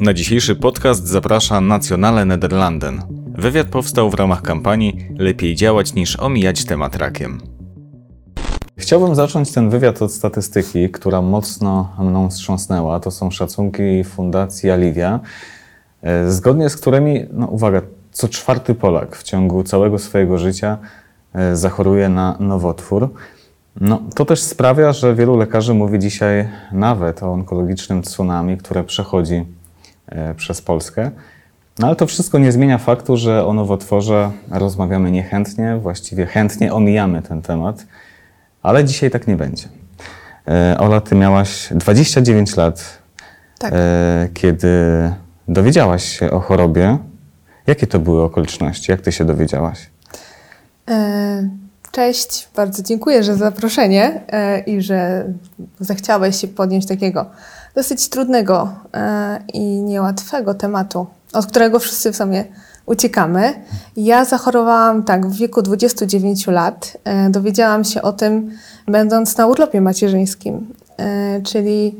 Na dzisiejszy podcast zaprasza Nationale Nederlanden. Wywiad powstał w ramach kampanii Lepiej działać niż omijać temat rakiem. Chciałbym zacząć ten wywiad od statystyki, która mocno mną wstrząsnęła. To są szacunki Fundacji Alivia, e, zgodnie z którymi, no uwaga, co czwarty Polak w ciągu całego swojego życia e, zachoruje na nowotwór. No, to też sprawia, że wielu lekarzy mówi dzisiaj nawet o onkologicznym tsunami, które przechodzi przez Polskę. No ale to wszystko nie zmienia faktu, że o nowotworze rozmawiamy niechętnie, właściwie chętnie omijamy ten temat, ale dzisiaj tak nie będzie. E, Ola, ty miałaś 29 lat, Tak. e, kiedy dowiedziałaś się o chorobie. Jakie to były okoliczności? Jak ty się dowiedziałaś? E, Cześć, bardzo dziękuję za zaproszenie e, i że zechciałeś się podjąć takiego dosyć trudnego e, i niełatwego tematu, od którego wszyscy w sumie uciekamy. Ja zachorowałam tak w wieku 29 lat. E, Dowiedziałam się o tym będąc na urlopie macierzyńskim, e, czyli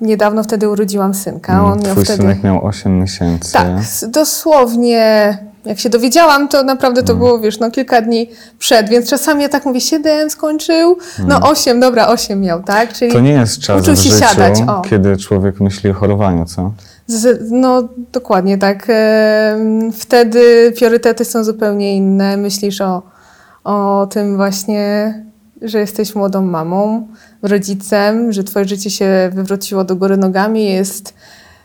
niedawno wtedy urodziłam synka. On miał Mm, Twój wtedy... synek miał 8 miesięcy. Tak, dosłownie. Jak się dowiedziałam, to naprawdę to było, wiesz, no kilka dni przed, więc czasami ja tak mówię, 7 skończył, no 8, dobra, 8 miał, tak? Czyli To nie jest czas uczył w się życiu, siadać, o. kiedy człowiek myśli o chorowaniu, co? No dokładnie tak. Wtedy priorytety są zupełnie inne. Myślisz o, o tym właśnie, że jesteś młodą mamą, rodzicem, że twoje życie się wywróciło do góry nogami, jest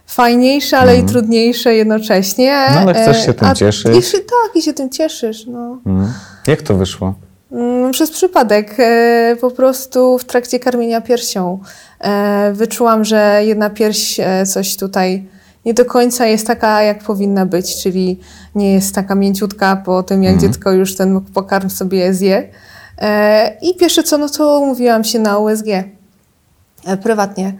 fajniejsze, ale i trudniejsze jednocześnie. Mhm. No, ale chcesz się tym a, cieszyć. I się, tak, i się tym cieszysz. No. Mm. Jak to wyszło? Mm, Przez przypadek, e, po prostu w trakcie karmienia piersią e, wyczułam, że jedna pierś e, coś tutaj nie do końca jest taka, jak powinna być, czyli nie jest taka mięciutka po tym, jak dziecko już ten pokarm sobie zje. E, I pierwsze co, no to umówiłam się na USG e, prywatnie.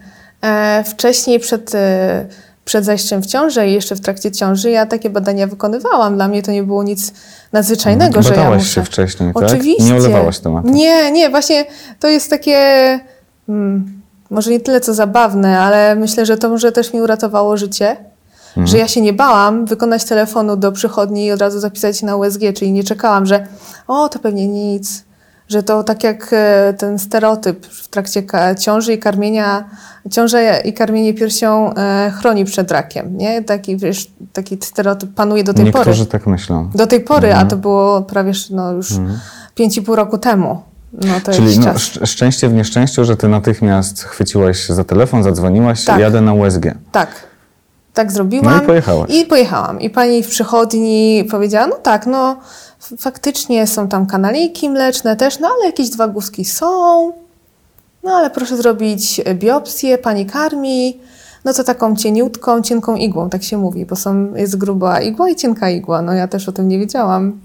E, Wcześniej przed, e, przed zajściem w ciążę i jeszcze w trakcie ciąży ja takie badania wykonywałam. Dla mnie to nie było nic nadzwyczajnego, że ja muszę... się wcześniej, tak? Oczywiście. Nie olewałaś tematu. Nie, nie, właśnie to jest takie, hmm, może nie tyle co zabawne, ale myślę, że to może też mi uratowało życie, Mhm. że ja się nie bałam wykonać telefonu do przychodni i od razu zapisać się na USG, czyli nie czekałam, że o, to pewnie nic, że to tak jak e, ten stereotyp w trakcie ciąży i karmienia, ciąża i karmienie piersią e, chroni przed rakiem, nie? Taki, wiesz, taki stereotyp panuje do tej pory. Niektórzy tak myślą. Do tej pory, Mhm. a to było prawie no, już i pół roku temu. No to Czyli no, szcz- szczęście w nieszczęściu, że ty natychmiast chwyciłaś za telefon, zadzwoniłaś, Tak. jadę na USG. Tak. Tak zrobiłam. No i pojechałaś. I pojechałam. I pani w przychodni powiedziała, no tak, no faktycznie są tam kanaliki mleczne też, no ale jakieś dwa guzki są. No ale proszę zrobić biopsję, pani karmi. No to taką cieniutką, cienką igłą, tak się mówi, bo są, jest gruba igła i cienka igła. No ja też o tym nie wiedziałam.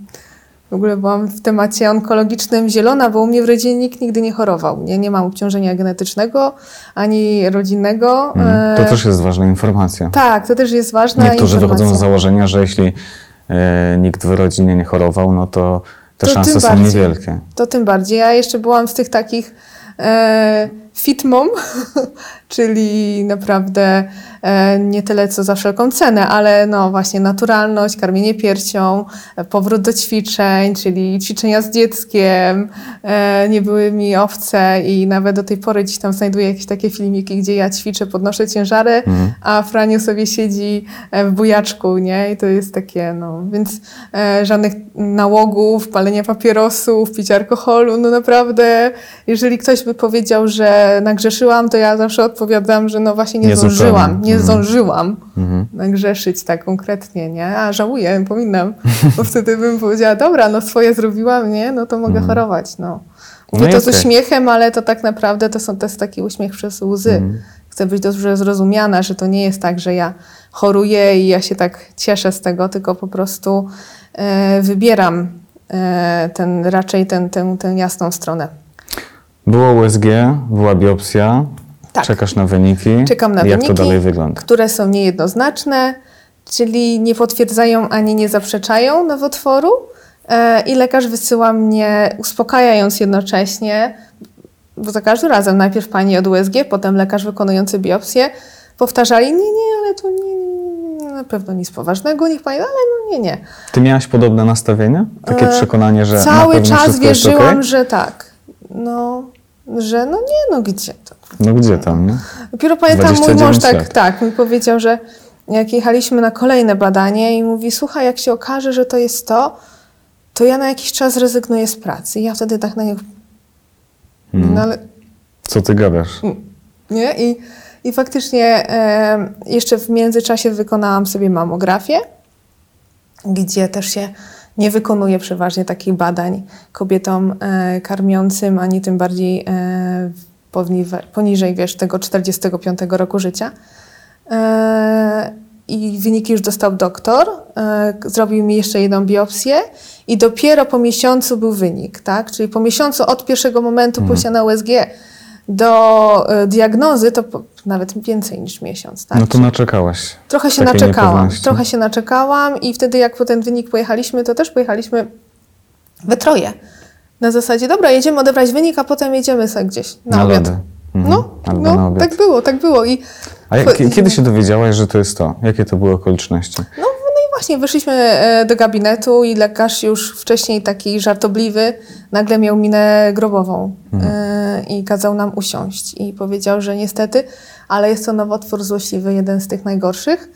W ogóle byłam w temacie onkologicznym zielona, bo u mnie w rodzinie nikt nigdy nie chorował. Nie, nie mam obciążenia genetycznego ani rodzinnego. Mm. To E, też jest ważna informacja. tak, to też jest ważna Niektórzy informacja. wychodzą z założenia, że jeśli nikt w rodzinie nie chorował, no to te To szanse są bardziej. niewielkie. To tym bardziej. Ja jeszcze byłam z tych takich e, fit mom, czyli naprawdę e, nie tyle co za wszelką cenę, ale no właśnie naturalność, karmienie piersią, e, powrót do ćwiczeń, czyli ćwiczenia z dzieckiem, e, nie były mi owce i nawet do tej pory gdzieś tam znajduję jakieś takie filmiki, gdzie ja ćwiczę, podnoszę ciężary, Mhm. a Franiu sobie siedzi w bujaczku, nie? I to jest takie, no, więc żadnych nałogów, palenia papierosów, picia alkoholu, no naprawdę, jeżeli ktoś by powiedział, że nagrzeszyłam, to ja zawsze odpowiadam, że no właśnie nie, Nie zdążyłam, zupełnie. nie Mhm. zdążyłam Mhm. nagrzeszyć tak konkretnie, nie? A żałuję, powinnam, bo wtedy bym powiedziała, dobra, no swoje zrobiłam, nie? No to mogę chorować, no. Mówię No to z uśmiechem, ale to tak naprawdę to, są, to jest taki uśmiech przez łzy. Mhm. Chcę być dobrze zrozumiana, że to nie jest tak, że ja choruję i ja się tak cieszę z tego, tylko po prostu e, wybieram e, ten, raczej ten, tę, tę jasną stronę. Było USG, była biopsja, Tak. czekasz na wyniki. Czekam na Jak wyniki. to dalej wygląda? które są niejednoznaczne, czyli nie potwierdzają ani nie zaprzeczają nowotworu. E, I lekarz wysyła mnie, uspokajając jednocześnie, bo za każdym razem najpierw pani od USG, potem lekarz wykonujący biopsję, powtarzali, nie, nie, ale to nie, nie, na pewno nic poważnego, niech pani, ale no nie, nie. Ty miałaś podobne nastawienie? Takie E, przekonanie, że na Cały pewno czas wierzyłam, okej? że tak. No, że no nie, no gdzie to. No gdzie tam, nie? Dopiero pamiętam, mój 29 mąż tak, lat. tak mi powiedział, że jak jechaliśmy na kolejne badanie i mówi, słuchaj, jak się okaże, że to jest to, to ja na jakiś czas rezygnuję z pracy. I ja wtedy tak na niego, Mm. no ale Co ty gadasz? nie? I, i faktycznie e, jeszcze w międzyczasie wykonałam sobie mamografię, gdzie też się nie wykonuje przeważnie takich badań kobietom e, karmiącym, ani tym bardziej e, poniżej, poniżej wiesz, tego 45 roku życia. E, I wyniki już dostał doktor, e, zrobił mi jeszcze jedną biopsję i dopiero po miesiącu był wynik, tak? Czyli po miesiącu od pierwszego momentu pójścia na USG do e, diagnozy to nawet więcej niż miesiąc, tak? No to naczekałaś. Trochę się naczekałam. Trochę się naczekałam i wtedy jak po ten wynik pojechaliśmy, to też pojechaliśmy we troje. Na zasadzie, dobra, jedziemy odebrać wynik, a potem jedziemy sobie gdzieś na, Na obiad. lody. Mhm. No, Albo no tak było, tak było. I, A jak, kiedy się dowiedziałaś, że to jest to? Jakie to były okoliczności? no, no i właśnie wyszliśmy e, do gabinetu i lekarz już wcześniej taki żartobliwy nagle miał minę grobową e, i kazał nam usiąść. I powiedział, że niestety, ale jest to nowotwór złośliwy, jeden z tych najgorszych.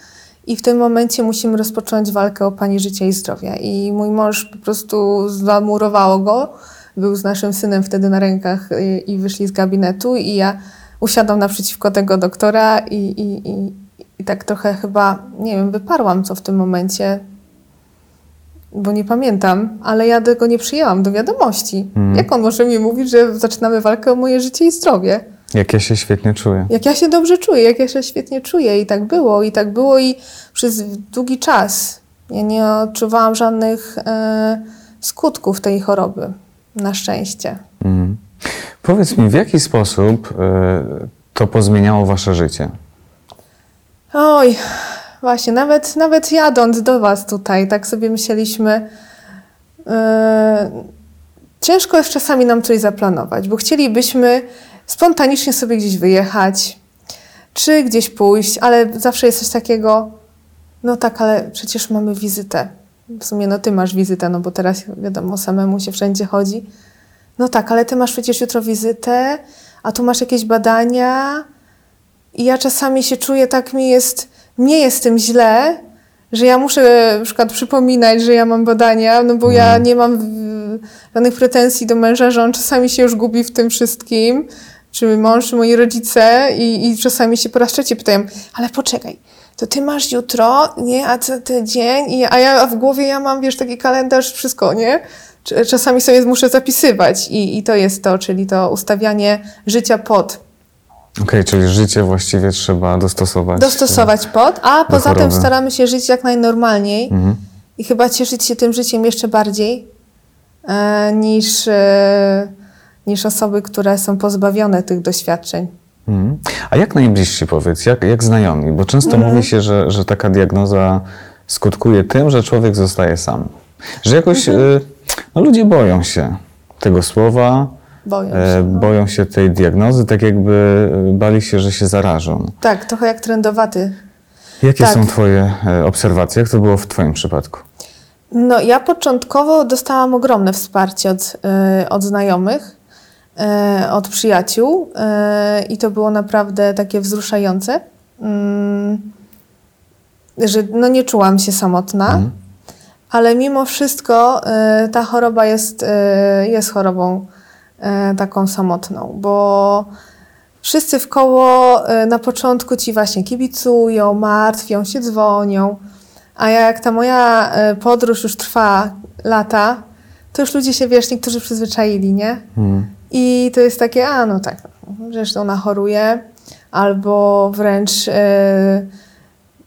I w tym momencie musimy rozpocząć walkę o Pani życie i zdrowia. I mój mąż po prostu zamurowało go, był z naszym synem wtedy na rękach i, i wyszli z gabinetu. I ja usiadłam naprzeciwko tego doktora i, i, i, i tak trochę chyba, nie wiem, wyparłam co w tym momencie, bo nie pamiętam, ale ja tego nie przyjęłam do wiadomości. Mhm. Jak on może mi mówić, że zaczynamy walkę o moje życie i zdrowie? Jak ja się świetnie czuję. Jak ja się dobrze czuję, jak ja się świetnie czuję i tak było, i tak było i przez długi czas. Ja nie odczuwałam żadnych e, skutków tej choroby, na szczęście. Mhm. Powiedz mi, w jaki sposób e, to pozmieniało wasze życie? Oj, właśnie, nawet, nawet jadąc do Was tutaj, tak sobie myśleliśmy, e, ciężko jest czasami nam coś zaplanować, bo chcielibyśmy spontanicznie sobie gdzieś wyjechać, czy gdzieś pójść, ale zawsze jest coś takiego, no tak, ale przecież mamy wizytę. W sumie no Ty masz wizytę, no bo teraz wiadomo, samemu się wszędzie chodzi. No tak, ale Ty masz przecież jutro wizytę, a tu masz jakieś badania, i ja czasami się czuję, tak mi jest, nie jest tym źle, że ja muszę na przykład przypominać, że ja mam badania, no bo ja nie mam żadnych pretensji do męża, że on czasami się już gubi w tym wszystkim, czy mąż, czy moi rodzice i, i czasami się po raz trzeci pytają, ale poczekaj, to ty masz jutro, nie, a co ty dzień, I, a ja w głowie ja mam, wiesz, taki kalendarz, wszystko, nie? Cz- Czasami sobie muszę zapisywać i, i to jest to, czyli to ustawianie życia pod Okej, czyli życie właściwie trzeba dostosować. dostosować pod, a poza tym staramy się żyć jak najnormalniej Mhm. i chyba cieszyć się tym życiem jeszcze bardziej e, niż, e, niż osoby, które są pozbawione tych doświadczeń. Mhm. A jak najbliżsi powiedz, jak, jak znajomi? Bo często Mhm. mówi się, że, że taka diagnoza skutkuje tym, że człowiek zostaje sam. Że jakoś y, no, ludzie boją się tego słowa, Boją się. e, no. boją się tej diagnozy, tak jakby y, bali się, że się zarażą. Tak, trochę jak trendowaty. Jakie Tak. są Twoje e, obserwacje? Jak to było w Twoim przypadku? No, ja początkowo dostałam ogromne wsparcie od, e, od znajomych, e, od przyjaciół e, i to było naprawdę takie wzruszające, mm, że no, nie czułam się samotna. Mhm. Ale mimo wszystko e, ta choroba jest, e, jest chorobą e, taką samotną, bo wszyscy w koło e, na początku ci właśnie kibicują, martwią się, dzwonią, a jak ta moja e, podróż już trwa lata, to już ludzie się, wiesz, niektórzy przyzwyczaili, nie? Mhm. I to jest takie, a no tak, zresztą ona choruje, albo wręcz e,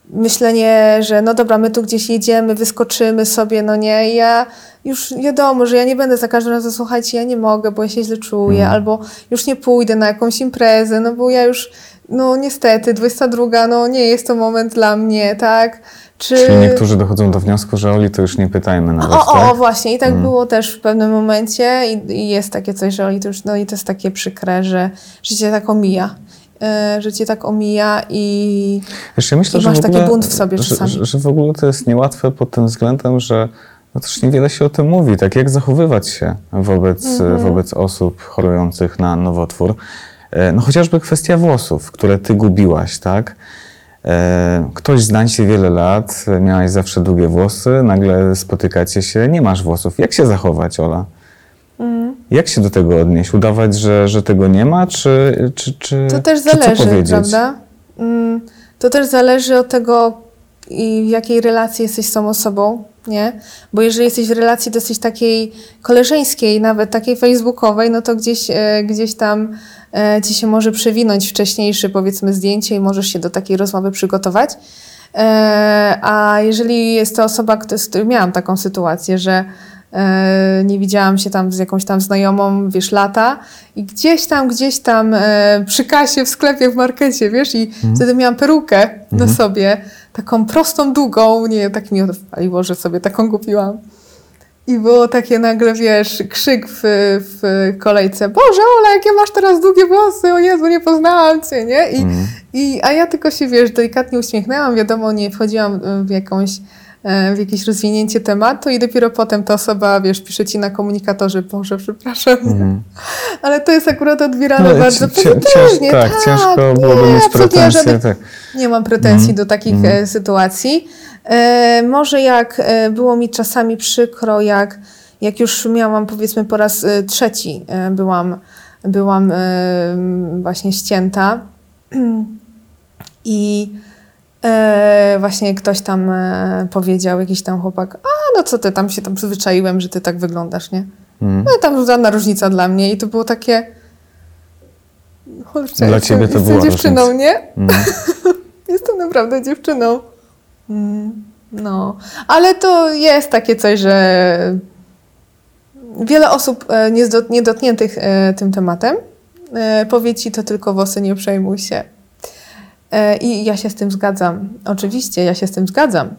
myślenie, że no dobra, my tu gdzieś jedziemy, wyskoczymy sobie, no nie, I ja już wiadomo, że ja nie będę za każdym razem, słuchajcie, ja nie mogę, bo ja się źle czuję, Mhm. albo już nie pójdę na jakąś imprezę, no bo ja już, no niestety, 22, no nie jest to moment dla mnie, tak? Czy... Czyli niektórzy dochodzą do wniosku, że Oli to już nie pytajmy nawet, O, o, tak? o, właśnie. I tak Mm. było też w pewnym momencie i, i jest takie coś, że oni to już, no i to jest takie przykre, że życie tak omija. E, że cię tak omija i ja myślę, I masz w taki ogóle, bunt w sobie czasami. że, że w ogóle to jest niełatwe pod tym względem, że no też niewiele się o tym mówi, tak jak zachowywać się wobec, Mhm. wobec osób chorujących na nowotwór. E, No chociażby kwestia włosów, które ty gubiłaś, tak? E, Ktoś zna cię wiele lat, e, miałaś zawsze długie włosy, nagle spotykacie się, nie masz włosów. Jak się zachować, Ola? Mm. Jak się do tego odnieść? Udawać, że, że tego nie ma, czy, czy, czy To też czy zależy, powiedzieć? prawda? Mm, To też zależy od tego, w jakiej relacji jesteś z tą osobą, nie? Bo jeżeli jesteś w relacji dosyć takiej koleżeńskiej, nawet takiej facebookowej, no to gdzieś, e, gdzieś tam e, ci się może przewinąć wcześniejsze, powiedzmy, zdjęcie i możesz się do takiej rozmowy przygotować. E, A jeżeli jest to osoba, miałam taką sytuację, że nie widziałam się tam z jakąś tam znajomą, wiesz, lata i gdzieś tam, gdzieś tam e, przy kasie w sklepie, w markecie, wiesz, i wtedy miałam perukę na sobie, taką prostą, długą, nie, tak mi odpaliło, że sobie taką kupiłam. I było takie nagle, wiesz, krzyk w, w kolejce. Boże, Ola, jakie masz teraz długie włosy, o Jezu, nie poznałam cię, nie? I, i, a ja tylko się, wiesz, delikatnie uśmiechnęłam, wiadomo, nie wchodziłam w jakąś e, w jakieś rozwinięcie tematu i dopiero potem ta osoba, wiesz, pisze ci na komunikatorze, Boże, przepraszam, ale to jest akurat odbierane. No, bardzo pozytywnie. tak, ciężko byłoby nie, mieć absolutnie pretensje. żadnych- Tak. nie mam pretensji Mhm. do takich e, sytuacji. E, może jak e, było mi czasami przykro, jak, jak już miałam powiedzmy po raz e, trzeci e, byłam, byłam e, właśnie ścięta i e, właśnie ktoś tam e, powiedział, jakiś tam chłopak, a no co ty, tam się tam przyzwyczaiłem, że ty tak wyglądasz, nie? Mhm. No i tam żadna różnica dla mnie i to było takie... Kurczę, Dla ciebie to była dziewczyną, różnica. nie? Mhm. Jestem naprawdę dziewczyną. Mm, No, ale to jest takie coś, że wiele osób e, niedotkniętych e, tym tematem powie ci to tylko włosy, nie przejmuj się. E, I ja się z tym zgadzam. Oczywiście, ja się z tym zgadzam.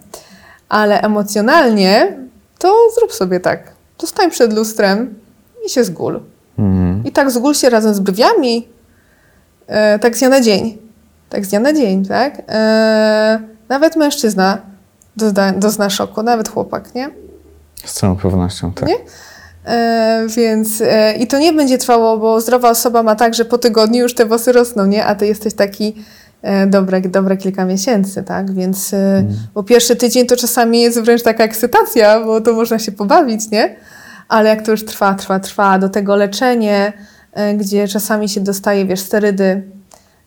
Ale emocjonalnie to zrób sobie tak. To stań przed lustrem i się zgól. Mhm. I tak zgól się razem z brwiami, e, tak z dnia na dzień. Tak z dnia na dzień, tak? E, nawet mężczyzna dozna, dozna szoku, nawet chłopak, nie? Z całą pewnością, tak. Nie? E, więc e, i to nie będzie trwało, bo zdrowa osoba ma tak, że po tygodniu już te włosy rosną, nie? A ty jesteś taki dobre, dobre kilka miesięcy, tak? Więc e, bo pierwszy tydzień to czasami jest wręcz taka ekscytacja, bo to można się pobawić, nie? Ale jak to już trwa, trwa, trwa, do tego leczenie, e, gdzie czasami się dostaje, wiesz, sterydy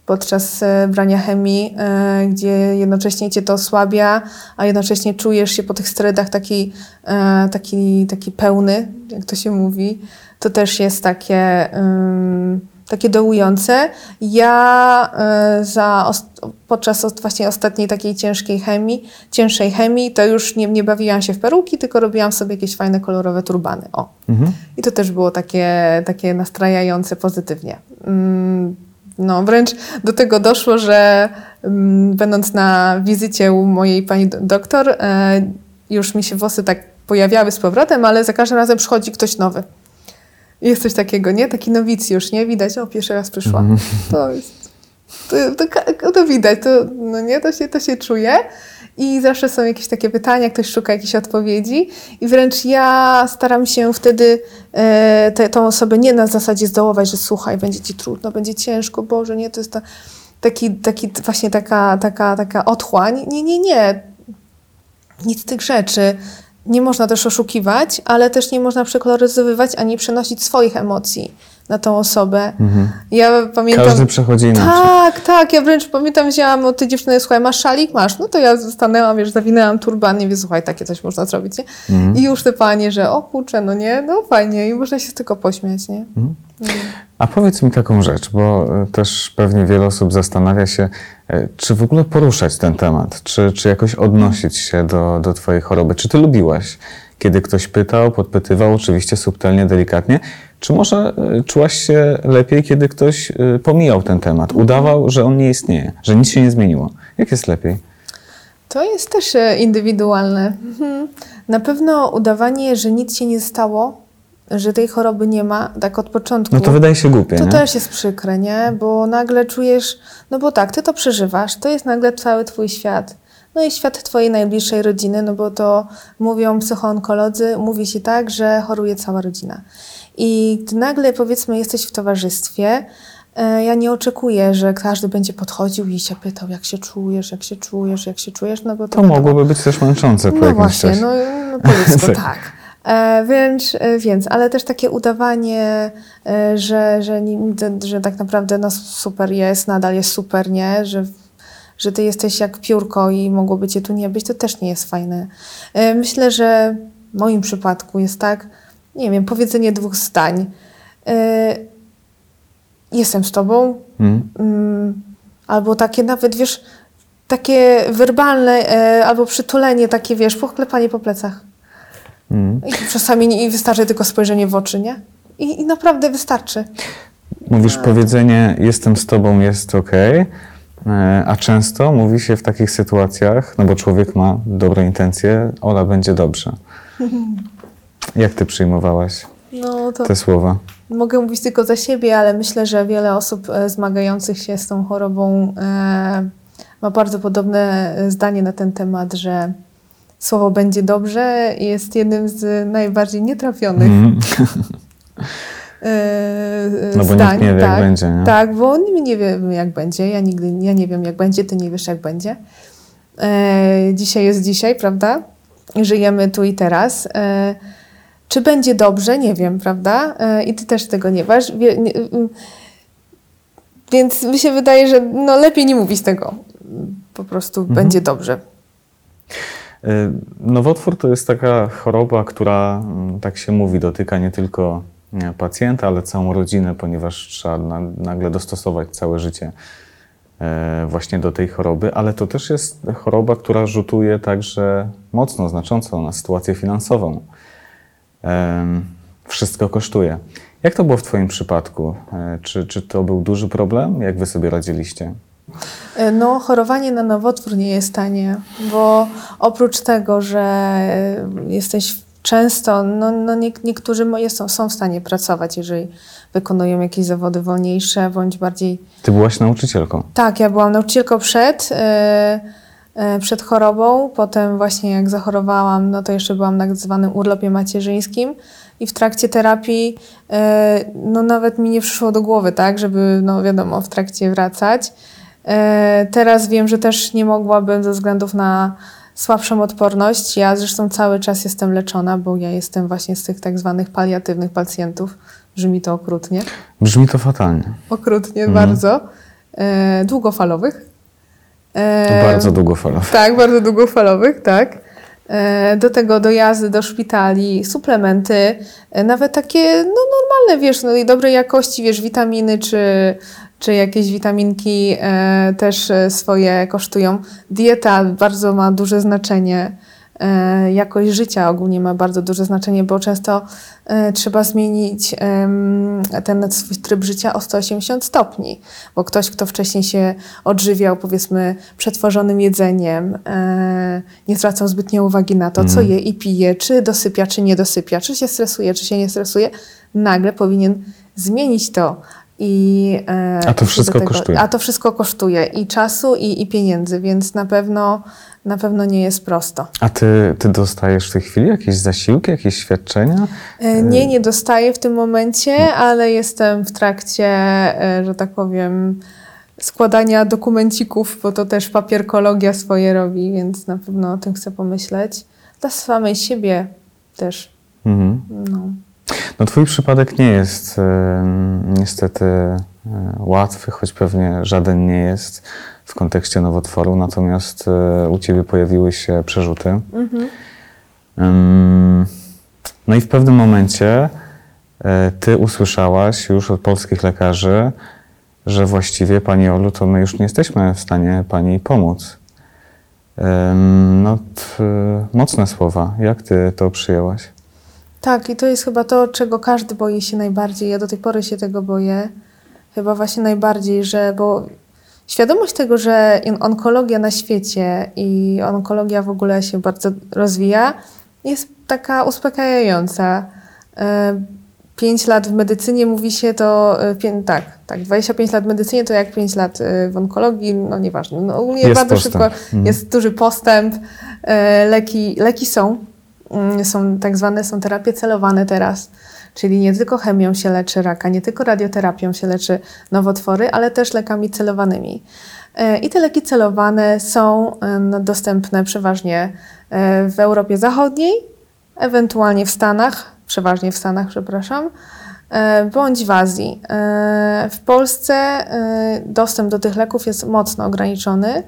podczas e, brania chemii, e, gdzie jednocześnie cię to osłabia, a jednocześnie czujesz się po tych sterydach taki, e, taki, taki pełny, jak to się mówi. To też jest takie, ym, takie dołujące. Ja e, za podczas właśnie ostatniej takiej ciężkiej chemii, cięższej chemii, to już nie, nie bawiłam się w peruki, tylko robiłam sobie jakieś fajne, kolorowe turbany. O. Mhm. I to też było takie, takie nastrajające pozytywnie. Mm, No, wręcz do tego doszło, że mm, będąc na wizycie u mojej pani do- doktor, e, już mi się włosy tak pojawiały z powrotem, ale za każdym razem przychodzi ktoś nowy. Jest coś takiego, nie? Taki nowicjusz, nie? Widać, o, pierwszy raz przyszła. To jest, to, to, to widać, to, no nie? To się, to się czuje. I zawsze są jakieś takie pytania, ktoś szuka jakichś odpowiedzi. I wręcz ja staram się wtedy e, te, tą osobę nie na zasadzie zdołować, że słuchaj, będzie ci trudno, będzie ciężko, Boże, nie, to jest ta, taki, taki właśnie taka, taka, taka otchłań. Nie, nie, nie. Nic z tych rzeczy. Nie można też oszukiwać, ale też nie można przekoloryzowywać ani przenosić swoich emocji na tą osobę. Ja pamiętam... Każdy przechodzi inaczej. Tak, tak. Ja wręcz pamiętam, wzięłam od tej dziewczyny, słuchaj, masz szalik? Masz. No to ja stanęłam, wiesz, zawinęłam turban, nie wiem, słuchaj, takie coś można zrobić, nie? I już te panie, że o kurczę, no nie, no fajnie i można się tego pośmiać, nie? A powiedz mi taką rzecz, bo e, też pewnie wiele osób zastanawia się, czy w ogóle poruszać ten temat, czy, czy jakoś odnosić się do, do Twojej choroby. Czy Ty lubiłaś, kiedy ktoś pytał, podpytywał, oczywiście subtelnie, delikatnie, czy może e, czułaś się lepiej, kiedy ktoś e, pomijał ten temat, udawał, że on nie istnieje, że nic się nie zmieniło? Jak jest lepiej? To jest też e, indywidualne. Mhm. Na pewno udawanie, że nic się nie stało, że tej choroby nie ma, tak od początku. No to wydaje się głupie, To nie? też jest przykre, nie? Bo nagle czujesz, no bo tak, ty to przeżywasz, to jest nagle cały twój świat. No i świat twojej najbliższej rodziny, no bo to mówią psychoonkolodzy, mówi się tak, że choruje cała rodzina. I gdy nagle powiedzmy jesteś w towarzystwie, e, ja nie oczekuję, że każdy będzie podchodził i się pytał, jak się czujesz, jak się czujesz, jak się czujesz, no bo to, To mogłoby być też męczące po No jakimś właśnie, czasie. no, no powiedz to Tak. E, więc, e, więc, ale też takie udawanie, e, że, że, że tak naprawdę no super jest, nadal jest super, nie? Że, że ty jesteś jak piórko i mogłoby cię tu nie być, to też nie jest fajne. Myślę, że w moim przypadku jest tak, nie wiem, powiedzenie dwóch zdań. Jestem z tobą, Mm. Mm, albo takie nawet, wiesz, takie werbalne, albo przytulenie, takie, wiesz, poklepanie po plecach. Mm. I czasami nie, i wystarczy tylko spojrzenie w oczy, nie? I, i naprawdę wystarczy. Mówisz powiedzenie jestem z tobą, jest ok, a często mówi się w takich sytuacjach, no bo człowiek ma dobre intencje, Ola będzie dobrze. Jak ty przyjmowałaś No te słowa? mogę mówić tylko za siebie, ale myślę, że wiele osób e, zmagających się z tą chorobą e, ma bardzo podobne e, zdanie na ten temat, że słowo będzie dobrze jest jednym z najbardziej nietrafionych Mm. No bo zdań. nikt nie wie, jak tak. będzie, nie? Tak, bo nie wiemy, jak będzie. Ja nigdy ja nie wiem, jak będzie, ty nie wiesz, jak będzie. E, dzisiaj jest dzisiaj, prawda? Żyjemy tu i teraz. E, czy będzie dobrze? Nie wiem, prawda? E, I ty też tego nie wiesz. Wie, nie, mm, więc mi się wydaje, że no, lepiej nie mówić tego. Po prostu Mhm. będzie dobrze. Y, Nowotwór to jest taka choroba, która, mm, tak się mówi, dotyka nie tylko pacjenta, ale całą rodzinę, ponieważ trzeba na, nagle dostosować całe życie e, właśnie do tej choroby, ale to też jest choroba, która rzutuje także mocno, znacząco na sytuację finansową. Wszystko kosztuje. Jak to było w Twoim przypadku? E, Czy, czy to był duży problem? Jak Wy sobie radziliście? E, No, chorowanie na nowotwór nie jest tanie, bo oprócz tego, że e, jesteś często, no, no nie, niektórzy jest, są w stanie pracować, jeżeli wykonują jakieś zawody wolniejsze, bądź bardziej Ty byłaś nauczycielką. tak, ja byłam nauczycielką przed, e, przed chorobą, potem właśnie jak zachorowałam, no to jeszcze byłam na tak zwanym urlopie macierzyńskim i w trakcie terapii no nawet mi nie przyszło do głowy, tak, żeby no wiadomo, w trakcie wracać. E, Teraz wiem, że też nie mogłabym ze względów na słabszą odporność. Ja zresztą cały czas jestem leczona, bo ja jestem właśnie z tych tak zwanych paliatywnych pacjentów. Brzmi to okrutnie Brzmi to fatalnie. okrutnie Mhm. bardzo, e, długofalowych. E, Bardzo długofalowo. Tak, bardzo długofalowych, tak. E, do tego dojazdy do szpitali, suplementy, e, nawet takie no, normalne, wiesz, no dobrej jakości, wiesz, witaminy czy, czy jakieś witaminki e, też swoje kosztują. Dieta bardzo ma duże znaczenie. E, jakość życia ogólnie ma bardzo duże znaczenie, bo często e, trzeba zmienić ten swój tryb życia o 180 stopni, bo ktoś, kto wcześniej się odżywiał, powiedzmy, przetworzonym jedzeniem, e, nie zwracał zbytnio uwagi na to, co Mhm. je i pije, czy dosypia, czy nie dosypia, czy się stresuje, czy się nie stresuje, nagle powinien zmienić to. I, A to wszystko do kosztuje. A to wszystko kosztuje i czasu, i, i pieniędzy, więc na pewno, na pewno nie jest prosto. A ty, ty dostajesz w tej chwili jakieś zasiłki, jakieś świadczenia? E, Nie, nie dostaję w tym momencie, ale jestem w trakcie, e, że tak powiem, składania dokumencików, bo to też papierkologia swoje robi, więc na pewno o tym chcę pomyśleć. Dla samej siebie też. Mhm. No. No twój przypadek nie jest niestety łatwy, choć pewnie żaden nie jest w kontekście nowotworu, natomiast e, u ciebie pojawiły się przerzuty. Mhm. No i w pewnym momencie e, ty usłyszałaś już od polskich lekarzy, że właściwie pani Olu, to my już nie jesteśmy w stanie pani pomóc. No, mocne słowa. Jak ty to przyjęłaś? Tak, i to jest chyba to, czego każdy boi się najbardziej. Ja do tej pory się tego boję. Chyba właśnie najbardziej, że bo świadomość tego, że onkologia na świecie i onkologia w ogóle się bardzo rozwija, jest taka uspokajająca. E, 5 lat w medycynie mówi się to, e, tak, tak, 25 lat w medycynie to jak 5 lat e, w onkologii, no nieważne. No, ogólnie Jest bardzo postęp. szybko Mhm. jest duży postęp. Leki, leki są, mm, są tak zwane, są terapie celowane teraz, czyli nie tylko chemią się leczy raka, nie tylko radioterapią się leczy nowotwory, ale też lekami celowanymi. E, I te leki celowane są no, dostępne przeważnie e, w Europie Zachodniej, ewentualnie w Stanach, przeważnie w Stanach, przepraszam, e, bądź w Azji. W Polsce dostęp do tych leków jest mocno ograniczony.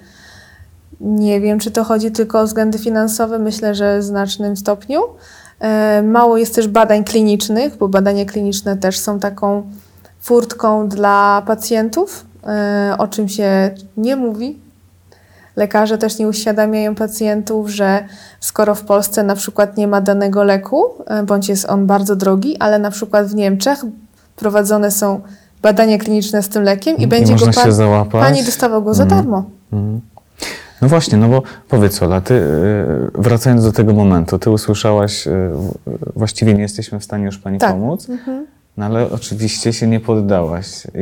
Nie wiem, czy to chodzi tylko o względy finansowe, myślę, że w znacznym stopniu. E, Mało jest też badań klinicznych, bo badania kliniczne też są taką furtką dla pacjentów, e, o czym się nie mówi. Lekarze też nie uświadamiają pacjentów, że skoro w Polsce na przykład nie ma danego leku, e, bądź jest on bardzo drogi, ale na przykład w Niemczech prowadzone są badania kliniczne z tym lekiem i, będzie można go pan, pani dostawał go za Mhm. darmo. Mhm. No właśnie, no bo powiedz Ola, ty y, wracając do tego momentu, ty usłyszałaś, w- właściwie nie jesteśmy w stanie już pani Tak. pomóc, Mhm. no ale oczywiście się nie poddałaś. I,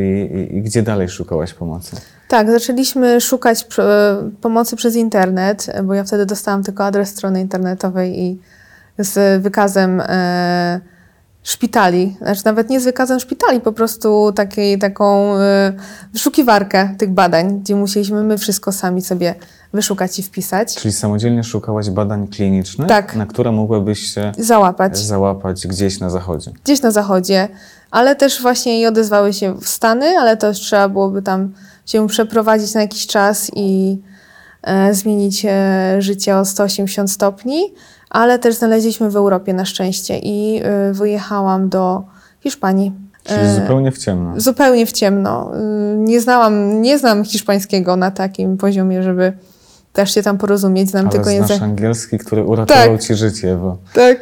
i, I gdzie dalej szukałaś pomocy? Tak, zaczęliśmy szukać pr- pomocy przez internet, bo ja wtedy dostałam tylko adres strony internetowej i z wykazem e, szpitali, znaczy nawet nie z wykazem szpitali, po prostu takiej, taką e, wyszukiwarkę tych badań, gdzie musieliśmy my wszystko sami sobie wyszukać i wpisać, Czyli samodzielnie szukałaś badań klinicznych, Tak. na które mogłabyś się załapać. załapać gdzieś na zachodzie. gdzieś na zachodzie, ale też właśnie i odezwały się w Stany, ale to trzeba byłoby tam się przeprowadzić na jakiś czas i e, zmienić e, życie o 180 stopni, ale też znaleźliśmy w Europie na szczęście i e, wyjechałam do Hiszpanii. Czyli E, zupełnie w ciemno. Zupełnie w ciemno. Y, Nie znałam, nie znam hiszpańskiego na takim poziomie, żeby też się tam porozumieć. Znam Ale tylko znasz język. angielski, który uratował Tak. ci życie, bo, Tak,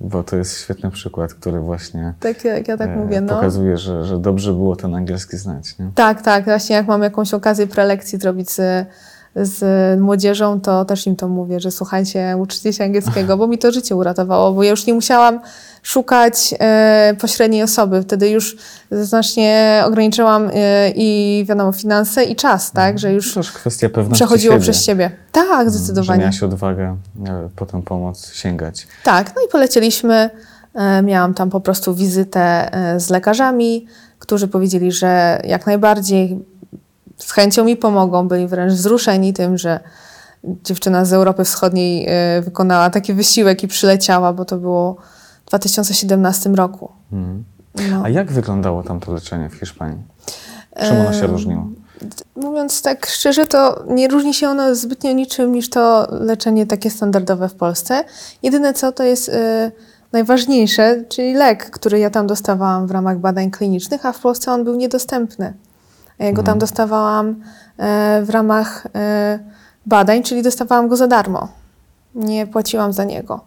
bo to jest świetny przykład, który właśnie tak jak ja tak e, mówię. No. pokazuje, że, że dobrze było ten angielski znać. Nie? Tak, tak. Właśnie jak mam jakąś okazję prelekcji zrobić z, z młodzieżą, to też im to mówię, że słuchajcie, uczcie się angielskiego, bo mi to życie uratowało, bo ja już nie musiałam szukać e, pośredniej osoby. Wtedy już znacznie ograniczyłam e, i wiadomo finanse i czas, tak, że już To też kwestia pewności przechodziło siebie, przez siebie. Tak, Że zdecydowanie. miałaś odwagę e, po tę pomoc sięgać. Tak, no i polecieliśmy. E, Miałam tam po prostu wizytę e, z lekarzami, którzy powiedzieli, że jak najbardziej z chęcią mi pomogą. Byli wręcz wzruszeni tym, że dziewczyna z Europy Wschodniej e, wykonała taki wysiłek i przyleciała, bo to było w 2017 roku. Mhm. No. A jak wyglądało tam to leczenie w Hiszpanii? Czym ono się różniło? Mówiąc tak szczerze, to nie różni się ono zbytnio niczym niż to leczenie takie standardowe w Polsce. Jedyne co to jest e, najważniejsze, czyli lek, który ja tam dostawałam w ramach badań klinicznych, a w Polsce on był niedostępny. Ja go tam Mhm. dostawałam e, w ramach e, badań, czyli dostawałam go za darmo. Nie płaciłam za niego.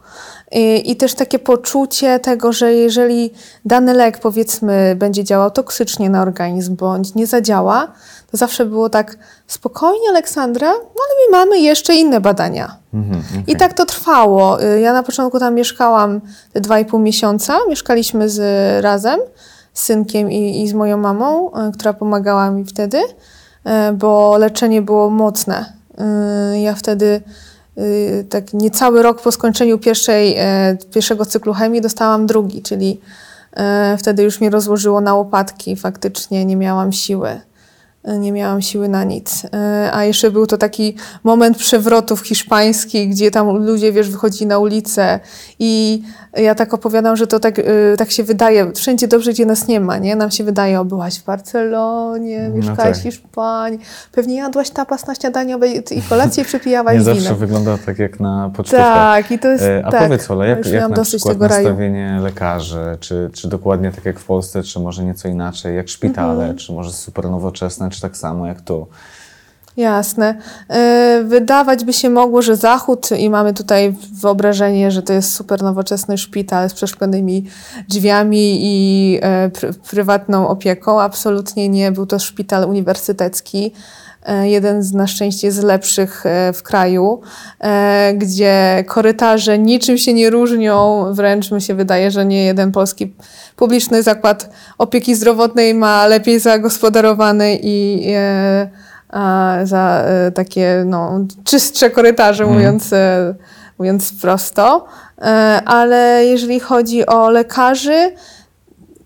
I, I też takie poczucie tego, że jeżeli dany lek, powiedzmy, będzie działał toksycznie na organizm bądź nie zadziała, to zawsze było tak spokojnie, Aleksandra, no ale my mamy jeszcze inne badania. Mhm, I okej. tak to trwało. Y, Ja na początku tam mieszkałam te dwa i pół miesiąca. Mieszkaliśmy z, razem z synkiem i, i z moją mamą, y, która pomagała mi wtedy, y, bo leczenie było mocne. Y, Ja wtedy tak niecały rok po skończeniu pierwszej, e, pierwszego cyklu chemii dostałam drugi, czyli e, wtedy już mnie rozłożyło na łopatki. Faktycznie nie miałam siły. E, Nie miałam siły na nic. E, A jeszcze był to taki moment przewrotów hiszpańskich, gdzie tam ludzie, wiesz, wychodzili na ulicę i ja tak opowiadam, że to tak, e, tak się wydaje, wszędzie dobrze, gdzie nas nie ma, nie? Nam się wydaje, o, byłaś w Barcelonie, No mieszkałaś tak. w Hiszpanii, pewnie jadłaś tapas na śniadanie obe- i kolację przepijałaś Nie z zawsze winem. wygląda tak jak na pocztówkach. Tak, i to jest, E, A tak. powiedz Ola, jak, już jak na dosyć przykład tego raju. nastawienie lekarzy, czy, czy dokładnie tak jak w Polsce, czy może nieco inaczej, jak szpitale, Mhm. czy może super nowoczesne, czy tak samo jak tu? Jasne. E, Wydawać by się mogło, że Zachód i mamy tutaj wyobrażenie, że to jest super nowoczesny szpital z przeszklonymi drzwiami i e, pr prywatną opieką. Absolutnie nie. Był to szpital uniwersytecki. e, jeden z na szczęście z lepszych w kraju, gdzie korytarze niczym się nie różnią, wręcz mi się wydaje, że nie jeden polski publiczny zakład opieki zdrowotnej ma lepiej zagospodarowany i za e, takie no, czystsze korytarze, Mhm. mówiąc, e, mówiąc prosto. E, ale jeżeli chodzi o lekarzy,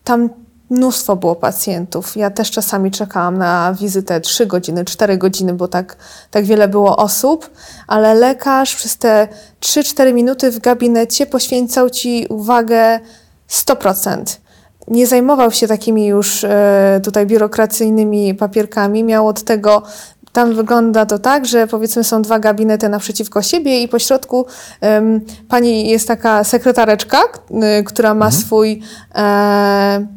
tam mnóstwo było pacjentów. Ja też czasami czekałam na wizytę 3 godziny, 4 godziny, bo tak, tak wiele było osób, ale lekarz przez te 3-4 minuty w gabinecie poświęcał ci uwagę 100%. Nie zajmował się takimi już e, tutaj biurokracyjnymi papierkami. Miał od tego tam wygląda to tak, że powiedzmy są dwa gabinety naprzeciwko siebie i po środku em, pani jest taka sekretareczka, y, która ma swój e,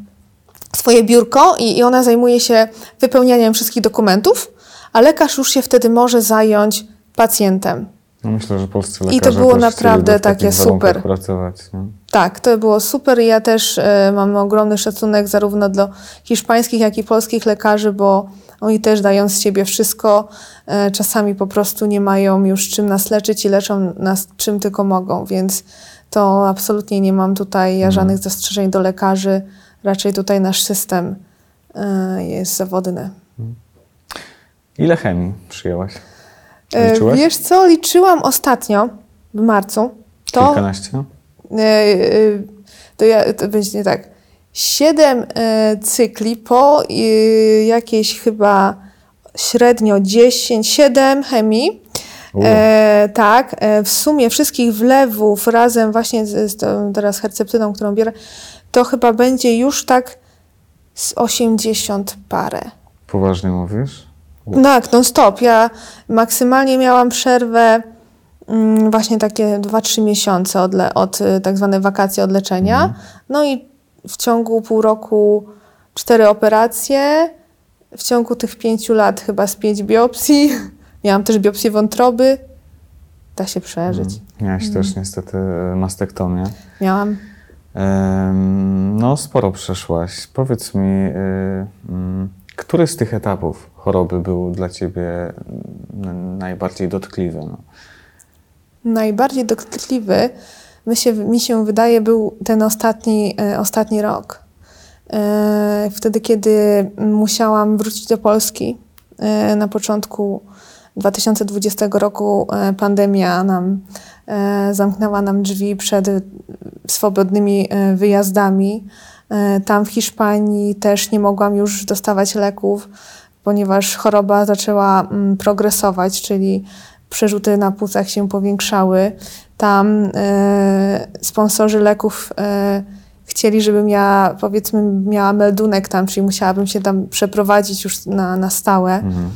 swoje biurko i, i ona zajmuje się wypełnianiem wszystkich dokumentów, a lekarz już się wtedy może zająć pacjentem. No myślę, że polscy to lekarze było też naprawdę chcieliby w takich takie super. pracować. Nie? Tak, to było super ja też e, mam ogromny szacunek zarówno dla hiszpańskich, jak i polskich lekarzy, bo oni też dają z siebie wszystko. E, czasami po prostu nie mają już czym nas leczyć i leczą nas czym tylko mogą, więc to absolutnie nie mam tutaj ja żadnych zastrzeżeń do lekarzy. Raczej tutaj nasz system e, jest zawodny. Ile chemii przyjęłaś? Liczyłaś? Wiesz co, liczyłam ostatnio w marcu. To Kilkanaście? E, e, to, ja, to będzie nie tak. Siedem e, cykli po jakieś chyba średnio 10, 7 chemii. E, tak, e, w sumie wszystkich wlewów razem właśnie z, z tą teraz herceptyną, którą biorę, to chyba będzie już tak z 80 parę. Poważnie mówisz? Tak, non stop. Ja maksymalnie miałam przerwę właśnie takie 2-3 miesiące od, le, od y, tak zwane wakacje od leczenia. No i w ciągu pół roku cztery operacje. W ciągu tych pięciu lat chyba z pięć biopsji. Miałam też biopsję wątroby. Da się przeżyć. Miałaś też niestety e, mastektomię. Miałam. No, sporo przeszłaś. Powiedz mi, y, mm, który z tych etapów choroby był dla ciebie mm, najbardziej dotkliwy? No? Najbardziej dotkliwy, mi się, mi się wydaje, był ten ostatni, e, ostatni rok. E, Wtedy, kiedy musiałam wrócić do Polski e, na początku 2020 roku, pandemia nam zamknęła nam drzwi przed swobodnymi wyjazdami. Tam w Hiszpanii też nie mogłam już dostawać leków, ponieważ choroba zaczęła mm, progresować, czyli przerzuty na płucach się powiększały. Tam e, sponsorzy leków e, chcieli, żebym ja powiedzmy miała meldunek tam, czyli musiałabym się tam przeprowadzić już na, na stałe, Mhm.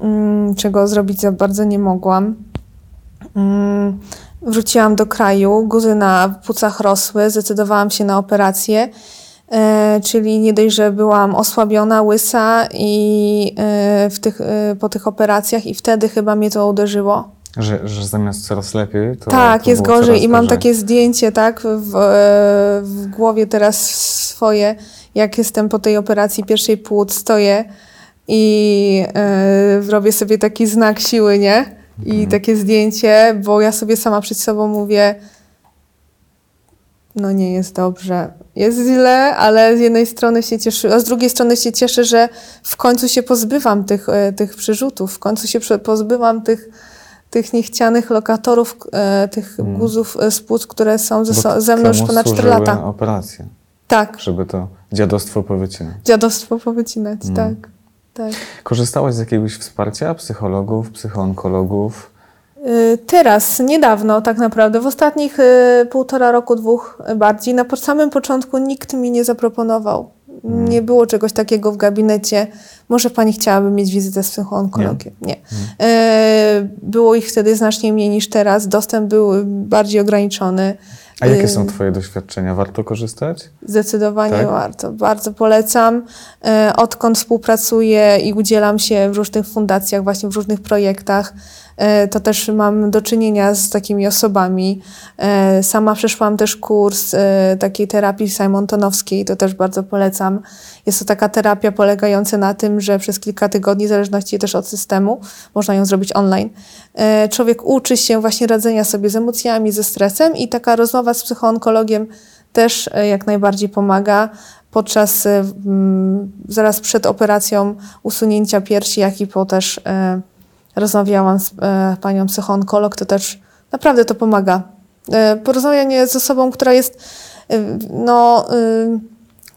mm, czego zrobić za bardzo nie mogłam. Mm, Wróciłam do kraju, guzy na płucach rosły, zdecydowałam się na operację, czyli nie dość, że byłam osłabiona, łysa i e, w tych, e, po tych operacjach i wtedy chyba mnie to uderzyło. Że, że zamiast coraz lepiej, to. tak, to jest gorzej i mam takie zdjęcie, tak, w, e, w głowie teraz swoje, jak jestem po tej operacji pierwszej płuc, stoję i e, robię sobie taki znak siły, nie? I takie zdjęcie, bo ja sobie sama przed sobą mówię, no nie jest dobrze, jest źle, ale z jednej strony się cieszę, a z drugiej strony się cieszę, że w końcu się pozbywam tych, e, tych przyrzutów, w końcu się pozbywam tych, tych niechcianych lokatorów, e, tych guzów e, z płuc, które są ze, Bo ze mną już ponad 4 służyły lata. operacje, Tak, żeby to dziadostwo powycinać. dziadostwo powycinać, tak, tak. Korzystałaś z jakiegoś wsparcia psychologów, psychoonkologów? Y, Teraz, niedawno tak naprawdę, w ostatnich y, półtora roku, dwóch y, bardziej, na samym początku nikt mi nie zaproponował. Nie było czegoś takiego w gabinecie. Może pani chciałaby mieć wizytę z psychoonkologiem? Nie. Y, Było ich wtedy znacznie mniej niż teraz. Dostęp był bardziej ograniczony. A jakie są Twoje doświadczenia? Warto korzystać? Zdecydowanie Tak? warto. Bardzo polecam. Odkąd współpracuję i udzielam się w różnych fundacjach, właśnie w różnych projektach, to też mam do czynienia z takimi osobami. E, sama przeszłam też kurs e, takiej terapii Simontonowskiej, to też bardzo polecam. Jest to taka terapia polegająca na tym, że przez kilka tygodni, w zależności też od systemu, można ją zrobić online. Człowiek uczy się właśnie radzenia sobie z emocjami, ze stresem i taka rozmowa z psychoonkologiem też jak najbardziej pomaga podczas, zaraz przed operacją usunięcia piersi, jak i po też rozmawiałam z e, panią psychoonkolog, to też naprawdę to pomaga. E, porozmawianie z osobą, która jest, e, no,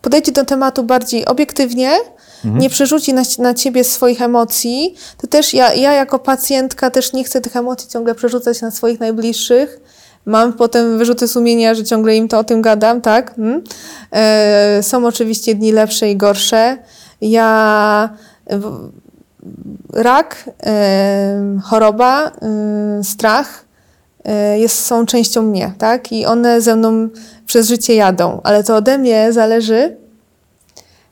podejdzie do tematu bardziej obiektywnie, mhm. nie przerzuci na, na ciebie swoich emocji, to też ja, ja jako pacjentka też nie chcę tych emocji ciągle przerzucać na swoich najbliższych. Mam potem wyrzuty sumienia, że ciągle im to o tym gadam, tak? Hmm? E, są oczywiście dni lepsze i gorsze. Ja rak, choroba, strach e, jest, są częścią mnie, tak? I one ze mną przez życie jadą, ale to ode mnie zależy,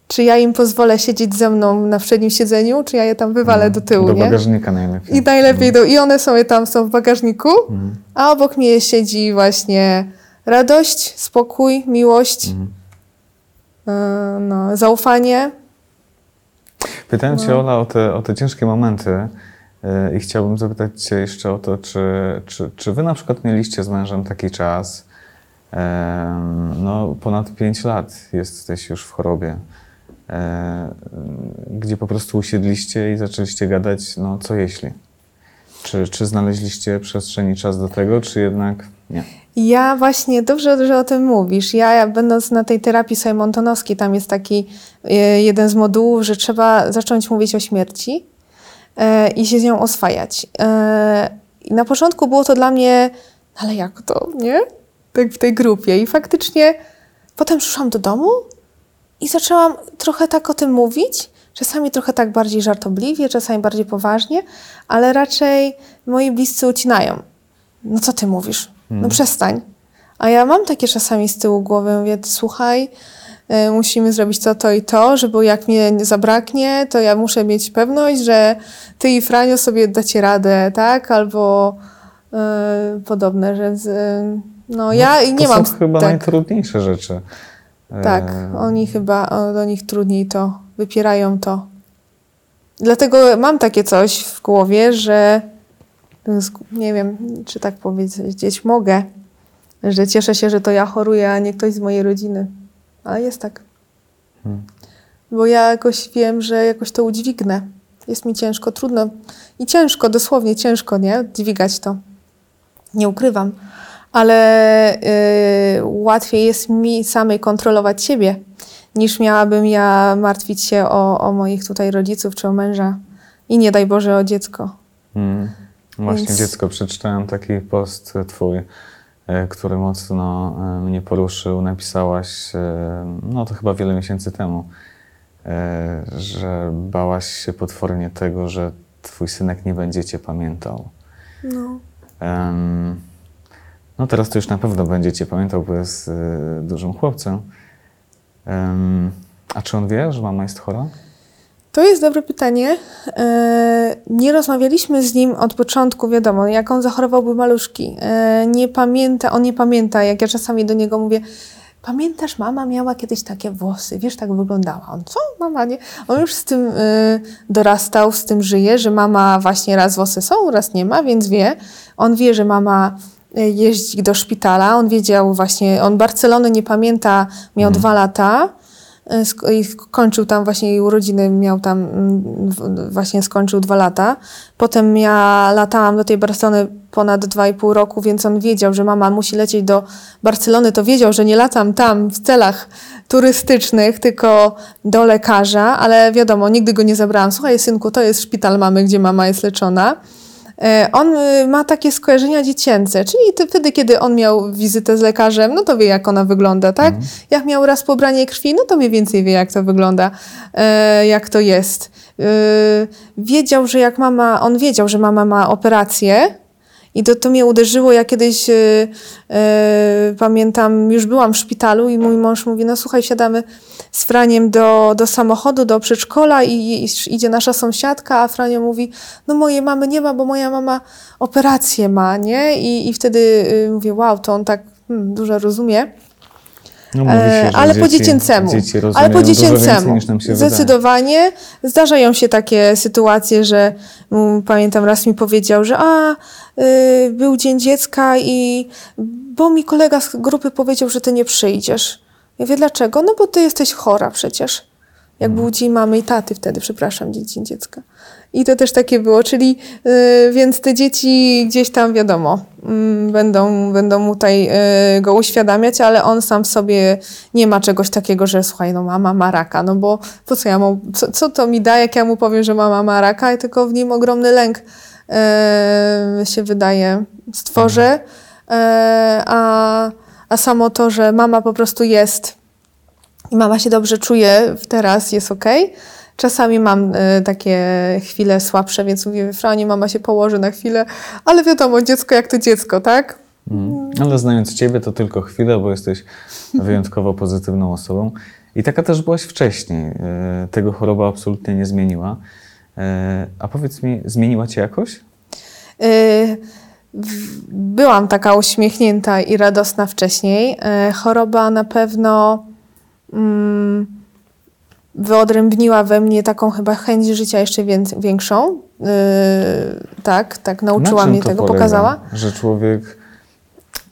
czy ja im pozwolę siedzieć ze mną na przednim siedzeniu, czy ja je tam wywalę mm, do tyłu, Do nie? bagażnika najlepiej. I najlepiej, mm. do, i one sobie tam są w bagażniku, mm. a obok mnie siedzi właśnie radość, spokój, miłość, mm. no, zaufanie, Pytałem no. Cię, Ola, o te, o te ciężkie momenty yy, i chciałbym zapytać Cię jeszcze o to, czy, czy, czy Wy na przykład mieliście z mężem taki czas, no ponad 5 lat jesteś już w chorobie, yy, gdzie po prostu usiedliście i zaczęliście gadać, no co jeśli? Czy, czy znaleźliście przestrzeń i czas do tego, czy jednak nie? Ja właśnie, dobrze, że o tym mówisz. Ja, będąc na tej terapii Simontonowskiej, tam jest taki e, jeden z modułów, że trzeba zacząć mówić o śmierci e, i się z nią oswajać. E, na początku było to dla mnie, ale jak to, nie? Tak w tej grupie. I faktycznie potem przyszłam do domu i zaczęłam trochę tak o tym mówić. Czasami trochę tak bardziej żartobliwie, czasami bardziej poważnie, ale raczej moi bliscy ucinają. No co ty mówisz? No hmm. przestań. A ja mam takie czasami z tyłu głowy, mówię, słuchaj, y, musimy zrobić to, to i to, żeby jak mnie zabraknie, to ja muszę mieć pewność, że ty i Franio sobie dacie radę, tak? Albo y, podobne, że z, y, no, no ja nie to mam... To są chyba tak. najtrudniejsze rzeczy. Tak, e, oni chyba, do nich trudniej to, wypierają to. Dlatego mam takie coś w głowie, że nie wiem, czy tak powiedzieć mogę, że cieszę się, że to ja choruję, a nie ktoś z mojej rodziny. Ale jest tak. Hmm. Bo ja jakoś wiem, że jakoś to udźwignę. Jest mi ciężko, trudno i ciężko, dosłownie ciężko, nie? Dźwigać to. Nie ukrywam. Ale yy, łatwiej jest mi samej kontrolować siebie, niż miałabym ja martwić się o, o moich tutaj rodziców czy o męża. I nie daj Boże o dziecko. Hmm. Właśnie Więc... dziecko, przeczytałem taki post twój, e, który mocno e, mnie poruszył. Napisałaś, e, no to chyba wiele miesięcy temu, że bałaś się potwornie tego, że twój synek nie będzie cię pamiętał. No. Um, no teraz to już na pewno będzie cię pamiętał, bo jest dużym chłopcem. Um, a czy on wie, że mama jest chora? To jest dobre pytanie. E, nie rozmawialiśmy z nim od początku, wiadomo, jak on zachorował, był maluszki. E, nie pamięta, on nie pamięta, jak ja czasami do niego mówię, pamiętasz, mama miała kiedyś takie włosy, wiesz, tak wyglądała. On, co? Mama nie? On już z tym y, dorastał, z tym żyje, że mama właśnie raz włosy są, raz nie ma, więc wie. On wie, że mama jeździ do szpitala, on wiedział właśnie, on Barcelony nie pamięta, miał hmm. dwa lata, kończył tam właśnie jej urodziny, miał tam, mm, właśnie skończył dwa lata. Potem ja latałam do tej Barcelony ponad dwa i pół roku, więc on wiedział, że mama musi lecieć do Barcelony, to wiedział, że nie latam tam w celach turystycznych, tylko do lekarza, ale wiadomo, nigdy go nie zabrałam. Słuchaj, synku, to jest szpital mamy, gdzie mama jest leczona. E, on y, ma takie skojarzenia dziecięce, czyli wtedy, kiedy on miał wizytę z lekarzem, no to wie, jak ona wygląda, tak? Mhm. Jak miał raz pobranie krwi, no to mniej więcej wie, jak to wygląda, e, jak to jest. E, wiedział, że jak mama, on wiedział, że mama ma operację I to, to mnie uderzyło. Ja kiedyś e, e, pamiętam, już byłam w szpitalu i mój mąż mówi, no słuchaj, siadamy z Franiem do, do samochodu, do przedszkola i, i idzie nasza sąsiadka, a Franio mówi, no mojej mamy nie ma, bo moja mama operację ma, nie? I, i wtedy y, mówię, wow, to on tak hmm, dużo rozumie. No, się, E, ale po dzieci- dziecięcemu. Dzieci ale po dziecięcemu. się wydaje. Zdecydowanie. Zdarzają się takie sytuacje, że mm, pamiętam raz mi powiedział, że a, y, był dzień dziecka i bo mi kolega z grupy powiedział, że ty nie przyjdziesz. Ja mówię, dlaczego? No bo ty jesteś chora przecież. Jak był dzień mamy i taty wtedy, przepraszam, dzień dziecka. I to też takie było, czyli y, więc te dzieci gdzieś tam wiadomo, mm, będą, będą mu tutaj y, go uświadamiać, ale on sam w sobie nie ma czegoś takiego, że słuchaj, no mama ma raka, no bo po co ja mu, co, co to mi da, jak ja mu powiem, że mama ma raka, tylko w nim ogromny lęk y, się wydaje stworzy, y, a, a samo to, że mama po prostu jest i mama się dobrze czuje teraz, jest okej. Czasami mam y, takie chwile słabsze, więc mówię, Frani, mama się położy na chwilę, ale wiadomo, dziecko jak to dziecko, tak? Mhm. Ale znając Ciebie, to tylko chwilę, bo jesteś wyjątkowo pozytywną osobą. I taka też byłaś wcześniej. E, Tego choroba absolutnie nie zmieniła. E, A powiedz mi, zmieniła Cię jakoś? Byłam taka uśmiechnięta i radosna wcześniej. Y, Choroba na pewno mm, wyodrębniła we mnie taką chyba chęć życia jeszcze wię- większą. Y, Tak, tak, nauczyła mnie tego, polega? pokazała. Że człowiek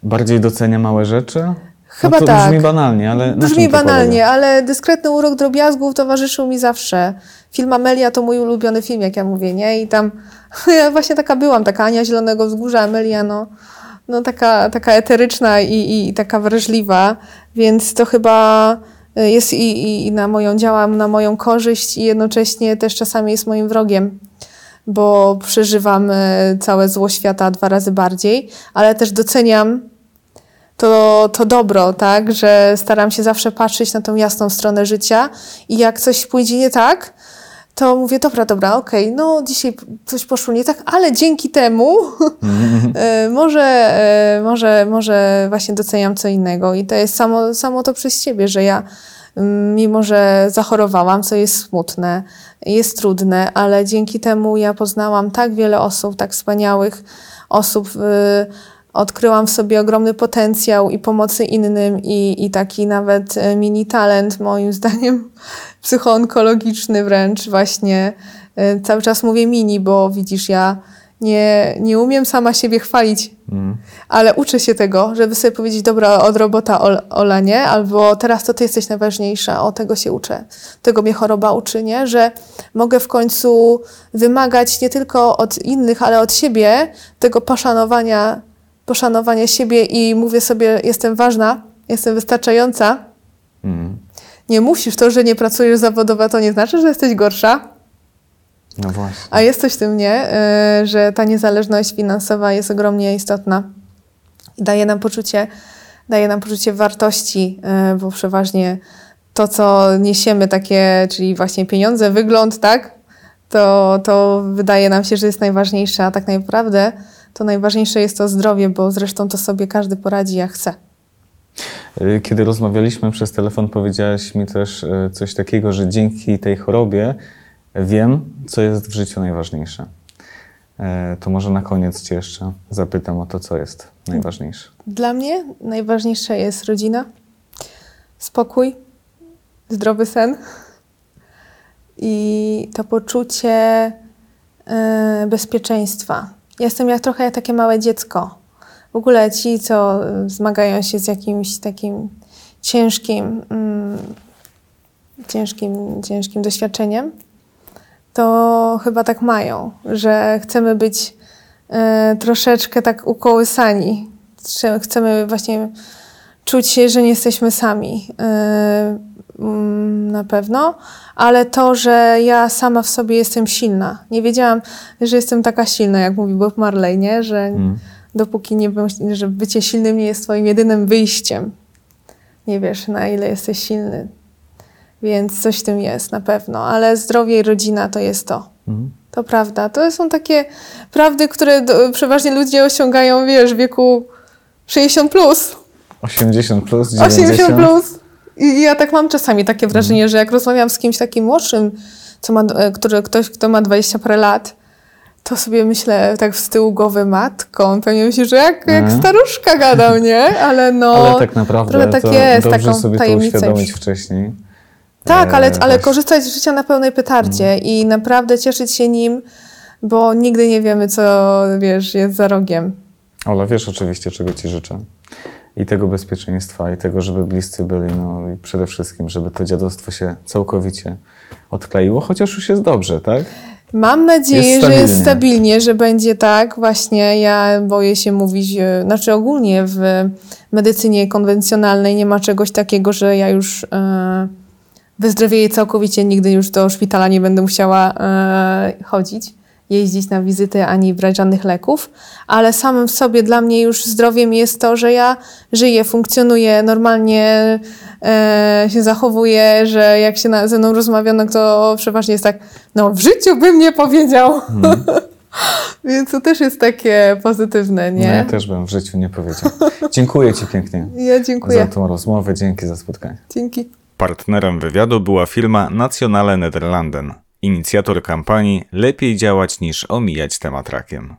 bardziej docenia małe rzeczy? Chyba no to tak. brzmi banalnie, ale Brzmi banalnie, Polega? ale dyskretny urok drobiazgów towarzyszył mi zawsze. Film Amelia to mój ulubiony film, jak ja mówię, nie? I tam ja właśnie taka byłam, taka Ania Zielonego Wzgórza, Amelia, no, no taka, taka eteryczna i, i, taka wrażliwa, więc to chyba y, jest i, i, i na moją, działam na moją korzyść i jednocześnie też czasami jest moim wrogiem bo przeżywam y, całe zło świata dwa razy bardziej, ale też doceniam to, to dobro, tak, że staram się zawsze patrzeć na tą jasną stronę życia i jak coś pójdzie nie tak, to mówię, dobra, dobra, okej, no dzisiaj coś poszło nie tak, ale dzięki temu e, może, e, może, może właśnie doceniam co innego. I to jest samo, samo to przez siebie, że ja mm, mimo, że zachorowałam, co jest smutne, jest trudne, ale dzięki temu ja poznałam tak wiele osób, tak wspaniałych osób, y, odkryłam w sobie ogromny potencjał i pomocy innym i, i taki nawet e, mini talent moim zdaniem psychoonkologiczny wręcz właśnie. E, Cały czas mówię mini, bo widzisz, ja nie, nie umiem sama siebie chwalić, Mm. ale uczę się tego, żeby sobie powiedzieć, dobra, od robota Ol- Ola, nie? Albo teraz to ty jesteś najważniejsza, o tego się uczę. Tego mnie choroba uczy, nie? Że mogę w końcu wymagać nie tylko od innych, ale od siebie tego poszanowania, poszanowania siebie i mówię sobie, jestem ważna, jestem wystarczająca. Mm. Nie musisz, to, że nie pracujesz zawodowo, to nie znaczy, że jesteś gorsza. No właśnie. A jest coś w tym, nie? Y, Że ta niezależność finansowa jest ogromnie istotna i daje nam poczucie, daje nam poczucie wartości, y, bo przeważnie to, co niesiemy, takie, czyli właśnie pieniądze, wygląd, tak? To, to wydaje nam się, że jest najważniejsze, a tak naprawdę to najważniejsze jest to zdrowie, bo zresztą to sobie każdy poradzi jak chce. Y, Kiedy rozmawialiśmy przez telefon, powiedziałaś mi też y, coś takiego, że dzięki tej chorobie wiem, co jest w życiu najważniejsze. E, To może na koniec Cię jeszcze zapytam o to, co jest najważniejsze. Dla mnie najważniejsza jest rodzina, spokój, zdrowy sen i to poczucie bezpieczeństwa. Jestem jak trochę jak takie małe dziecko. W ogóle ci, co e, zmagają się z jakimś takim ciężkim, mm, ciężkim, ciężkim doświadczeniem, to chyba tak mają, że chcemy być e, troszeczkę tak ukołysani. Chcemy właśnie czuć się, że nie jesteśmy sami. mm, na pewno, ale to, że ja sama w sobie jestem silna. Nie wiedziałam, że jestem taka silna, jak mówi Bob Marley, nie? że Mm. dopóki nie, że bycie silnym nie jest twoim jedynym wyjściem. Nie wiesz, na ile jesteś silny. Więc coś w tym jest na pewno, ale zdrowie i rodzina to jest to. Mhm. To prawda. To są takie prawdy, które do, przeważnie ludzie osiągają, wiesz, w wieku 60 plus, 80 plus, 90. 80 plus. I ja tak mam czasami takie wrażenie, że jak rozmawiam z kimś takim młodszym, co ma, e, który, ktoś, kto ma 20 parę lat, to sobie myślę tak z tyłu głowy, matko, on pewnie myśli, że jak, jak Mhm. staruszka gadał, nie? Ale no... Ale tak naprawdę trochę tak to jest, taką sobie to tajemnicę uświadomić już. wcześniej. Tak, ale, E, ale korzystać z życia na pełnej petardzie i naprawdę cieszyć się nim, bo nigdy nie wiemy, co, wiesz, jest za rogiem. Ola, wiesz oczywiście, czego Ci życzę. I tego bezpieczeństwa, i tego, żeby bliscy byli, no i przede wszystkim, żeby to dziadostwo się całkowicie odkleiło, chociaż już jest dobrze, tak? Mam nadzieję, Jest że jest stabilnie. że będzie tak. Właśnie ja boję się mówić, e, znaczy ogólnie w medycynie konwencjonalnej nie ma czegoś takiego, że ja już e, wyzdrowieję całkowicie, nigdy już do szpitala nie będę musiała e, chodzić, jeździć na wizyty ani brać żadnych leków, ale samym w sobie dla mnie już zdrowiem jest to, że ja żyję, funkcjonuję, normalnie e, się zachowuję, że jak się na, ze mną rozmawia, no to przeważnie jest tak, no w życiu bym nie powiedział. Więc to też jest takie pozytywne, No, nie? ja też bym w życiu nie powiedział. Dziękuję Ci pięknie Ja za dziękuję. tą rozmowę, dzięki za spotkanie. Dzięki. Partnerem wywiadu była firma Nationale Nederlanden, inicjator kampanii Lepiej działać niż omijać temat rakiem.